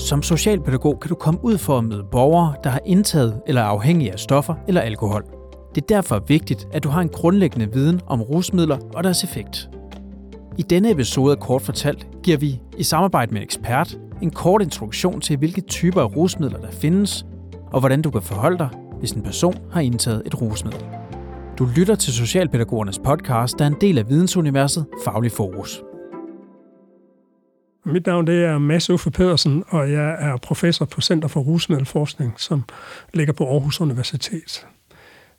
Som socialpædagog kan du komme ud for at møde borgere, der har indtaget eller er afhængige af stoffer eller alkohol. Det er derfor vigtigt, at du har en grundlæggende viden om rusmidler og deres effekt. I denne episode af Kort Fortalt giver vi, i samarbejde med en ekspert, en kort introduktion til, hvilke typer af rusmidler der findes, og hvordan du kan forholde dig, hvis en person har indtaget et rusmiddel. Du lytter til Socialpædagogernes podcast, der er en del af vidensuniverset Faglig Fokus. Mit navn det er Mads Uffe Pedersen, og jeg er professor på Center for Rusmiddelforskning, som ligger på Aarhus Universitet.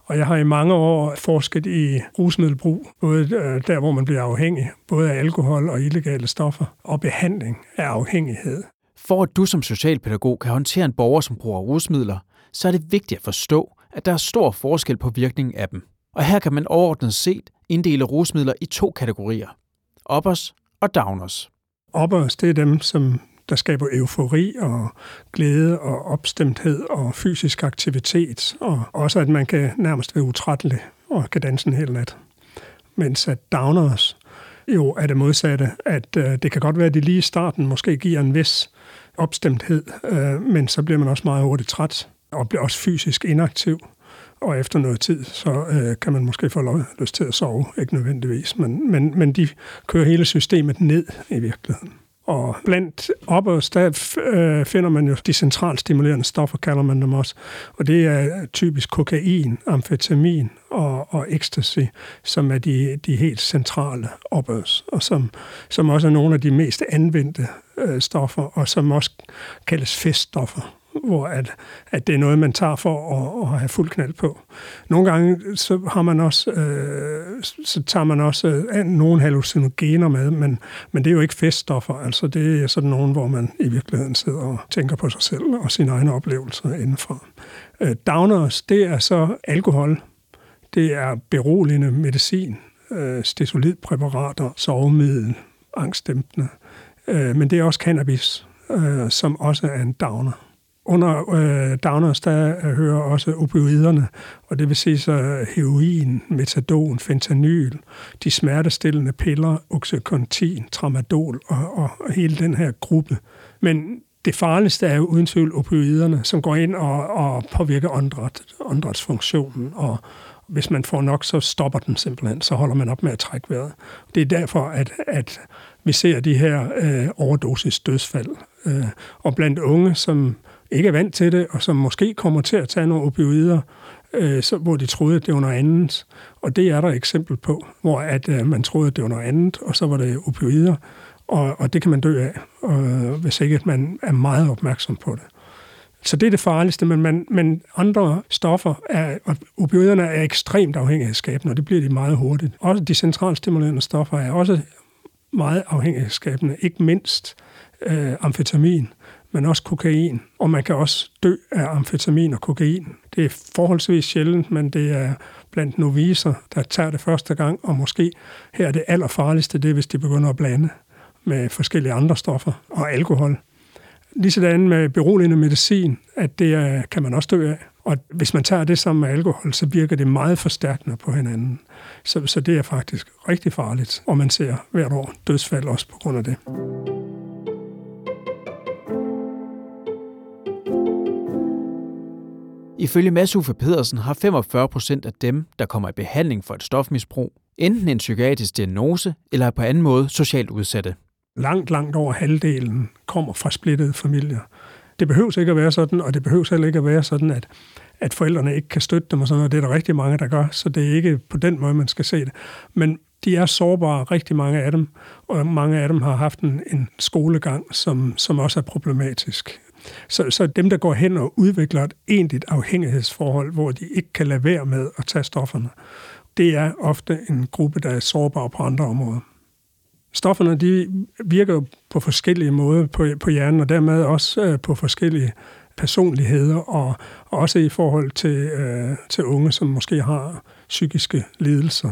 Og jeg har i mange år forsket i rusmiddelbrug, både øh, der, hvor man bliver afhængig, både af alkohol og illegale stoffer, og behandling af afhængighed. For at du som socialpædagog kan håndtere en borger, som bruger rusmidler, så er det vigtigt at forstå, at der er stor forskel på virkningen af dem. Og her kan man overordnet set inddele rusmidler i to kategorier. Uppers og downers. Uppers, det er dem, som der skaber eufori og glæde og opstemthed og fysisk aktivitet, og også at man kan nærmest være utrættelig og kan danse en hel nat. Mens at downers jo er det modsatte, at øh, det kan godt være, at de lige i starten måske giver en vis opstemthed, øh, men så bliver man også meget hurtigt træt og bliver også fysisk inaktiv. Og efter noget tid, så øh, kan man måske få lyst til at sove, ikke nødvendigvis, men, men, men de kører hele systemet ned i virkeligheden. Og blandt oppers, der øh, finder man jo de centralstimulerende stoffer, kalder man dem også. Og det er typisk kokain, amfetamin og, og ecstasy, som er de, de helt centrale opøs, og som, som også er nogle af de mest anvendte øh, stoffer, og som også kaldes feststoffer hvor at, at det er noget, man tager for at, at have fuld knald på. Nogle gange så har man også, øh, så tager man også øh, nogle hallucinogener med, men, men det er jo ikke feststoffer. Altså det er sådan nogen, hvor man i virkeligheden sidder og tænker på sig selv og sine egne oplevelser indenfor. Øh, downers, det er så alkohol, det er beroligende medicin, øh, stesolidpræparater, sovemiddel, angstdæmpende, øh, men det er også cannabis, øh, som også er en downer. Under øh, downers, der øh, hører også opioiderne, og det vil sige så øh, heroin, metadon, fentanyl, de smertestillende piller, oxycontin, tramadol og, og, og hele den her gruppe. Men det farligste er jo uden tvivl opioiderne, som går ind og, og påvirker åndret, åndretsfunktionen, og hvis man får nok, så stopper den simpelthen, så holder man op med at trække vejret. Det er derfor, at, at vi ser de her øh, overdosis dødsfald. Øh, og blandt unge, som ikke er vant til det, og som måske kommer til at tage nogle opioider, øh, så, hvor de troede, at det var noget andet. Og det er der et eksempel på, hvor at, øh, man troede, at det var noget andet, og så var det opioider, og, og det kan man dø af, og, øh, hvis ikke at man er meget opmærksom på det. Så det er det farligste, men, man, men andre stoffer, er, og opioiderne er ekstremt afhængighedsskabende, og det bliver de meget hurtigt. Også de centralstimulerende stoffer er også meget afhængighedsskabende, ikke mindst øh, amfetamin men også kokain. Og man kan også dø af amfetamin og kokain. Det er forholdsvis sjældent, men det er blandt noviser, der tager det første gang, og måske her er det allerfarligste, det er, hvis de begynder at blande med forskellige andre stoffer og alkohol. Ligesådan med beroligende medicin, at det er, kan man også dø af. Og hvis man tager det sammen med alkohol, så virker det meget forstærkende på hinanden. Så, så det er faktisk rigtig farligt, og man ser hvert år dødsfald også på grund af det. Ifølge Mads Uffe Pedersen har 45 procent af dem, der kommer i behandling for et stofmisbrug, enten en psykiatrisk diagnose eller er på anden måde socialt udsatte. Langt, langt over halvdelen kommer fra splittede familier. Det behøver ikke at være sådan, og det behøver heller ikke at være sådan, at, at forældrene ikke kan støtte dem og sådan noget. Det er der rigtig mange, der gør, så det er ikke på den måde, man skal se det. Men de er sårbare, rigtig mange af dem, og mange af dem har haft en, en skolegang, som, som også er problematisk. Så, så dem, der går hen og udvikler et egentligt afhængighedsforhold, hvor de ikke kan lade være med at tage stofferne, det er ofte en gruppe, der er sårbar på andre områder. Stofferne de virker på forskellige måder på, på hjernen, og dermed også øh, på forskellige personligheder, og også i forhold til, øh, til unge, som måske har psykiske lidelser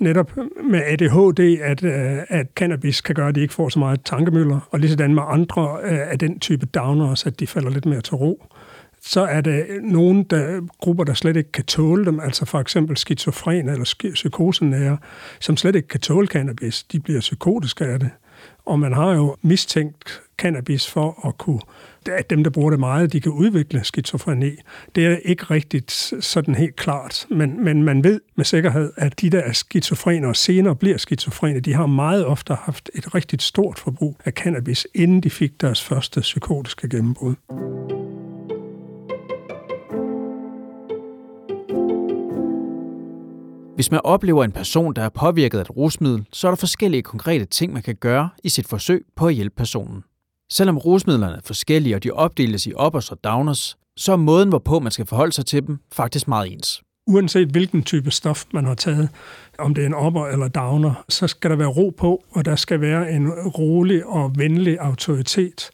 netop med ADHD, at, øh, at cannabis kan gøre, at de ikke får så meget tankemøller, og lige sådan med andre øh, af den type downers, at de falder lidt mere til ro. Så er der nogle der, grupper, der slet ikke kan tåle dem, altså for eksempel skizofrene eller psykosenære, som slet ikke kan tåle cannabis. De bliver psykotiske af det. Og man har jo mistænkt cannabis for at kunne, at dem, der bruger det meget, de kan udvikle skizofreni. Det er ikke rigtigt sådan helt klart, men, men man ved med sikkerhed, at de, der er skizofrene og senere bliver skizofrene, de har meget ofte haft et rigtig stort forbrug af cannabis, inden de fik deres første psykotiske gennembrud. Hvis man oplever en person, der er påvirket af et rusmiddel, så er der forskellige konkrete ting, man kan gøre i sit forsøg på at hjælpe personen. Selvom rusmidlerne er forskellige, og de opdeles i uppers og downers, så er måden, hvorpå man skal forholde sig til dem, faktisk meget ens. Uanset hvilken type stof man har taget, om det er en opper eller downer, så skal der være ro på, og der skal være en rolig og venlig autoritet,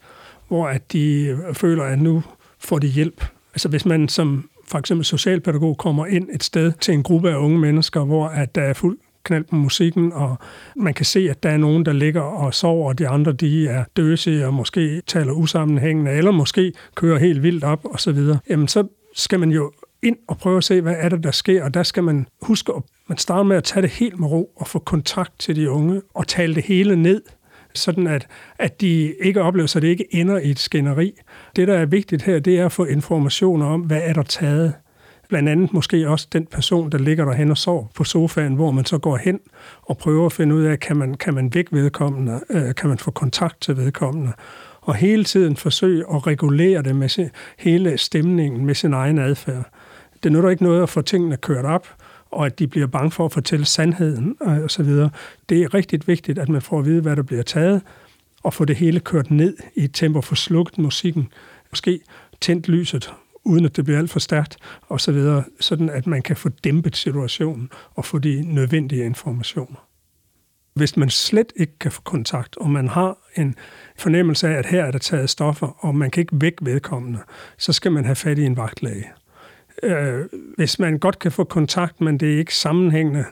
hvor at de føler, at nu får de hjælp. Altså hvis man som for eksempel socialpædagog kommer ind et sted til en gruppe af unge mennesker, hvor at der er fuld knald på musikken, og man kan se, at der er nogen, der ligger og sover, og de andre de er døse og måske taler usammenhængende, eller måske kører helt vildt op og så videre. Jamen så skal man jo ind og prøve at se, hvad er det, der sker, og der skal man huske, at man starter med at tage det helt med ro og få kontakt til de unge og tale det hele ned sådan at, at de ikke oplever, så det ikke ender i et skænderi. Det, der er vigtigt her, det er at få informationer om, hvad er der taget. Blandt andet måske også den person, der ligger derhen og sover på sofaen, hvor man så går hen og prøver at finde ud af, kan man, kan man vække vedkommende, øh, kan man få kontakt til vedkommende, og hele tiden forsøge at regulere det med sin, hele stemningen med sin egen adfærd. Det nytter ikke noget at få tingene kørt op, og at de bliver bange for at fortælle sandheden øh, og så videre. Det er rigtig vigtigt, at man får at vide, hvad der bliver taget, og få det hele kørt ned i et tempo, få slukket musikken, måske tændt lyset, uden at det bliver alt for stærkt, og så videre, sådan at man kan få dæmpet situationen og få de nødvendige informationer. Hvis man slet ikke kan få kontakt, og man har en fornemmelse af, at her er der taget stoffer, og man kan ikke væk vedkommende, så skal man have fat i en vagtlæge øh, hvis man godt kan få kontakt, men det er ikke sammenhængende,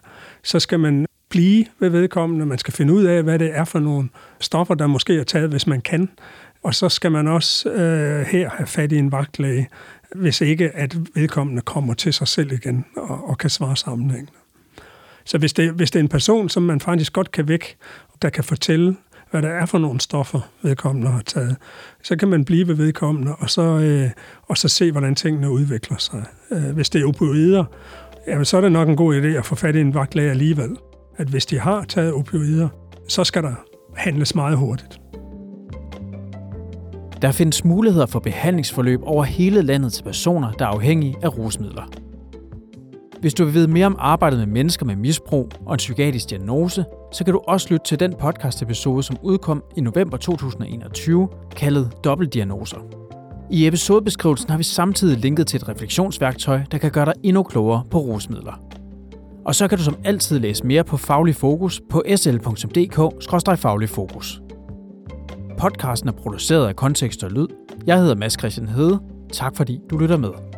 så skal man blive ved vedkommende. Man skal finde ud af, hvad det er for nogle stoffer, der måske er taget, hvis man kan. Og så skal man også øh, her have fat i en vagtlæge, hvis ikke at vedkommende kommer til sig selv igen og, og kan svare sammenhængende. Så hvis det, hvis det er en person, som man faktisk godt kan væk, der kan fortælle, hvad der er for nogle stoffer, vedkommende har taget. Så kan man blive ved vedkommende, og så, øh, og så se, hvordan tingene udvikler sig. Øh, hvis det er opioider, jamen, så er det nok en god idé at få fat i en vagtlæge alligevel. At hvis de har taget opioider, så skal der handles meget hurtigt. Der findes muligheder for behandlingsforløb over hele landet til personer, der er afhængige af rusmidler. Hvis du vil vide mere om arbejdet med mennesker med misbrug og en psykiatrisk diagnose, så kan du også lytte til den podcast-episode, som udkom i november 2021, kaldet Dobbeltdiagnoser. I episodebeskrivelsen har vi samtidig linket til et refleksionsværktøj, der kan gøre dig endnu klogere på rusmidler. Og så kan du som altid læse mere på Faglig Fokus på sl.dk-faglig fokus. Podcasten er produceret af Kontekst og Lyd. Jeg hedder Mads Christian Hede. Tak fordi du lytter med.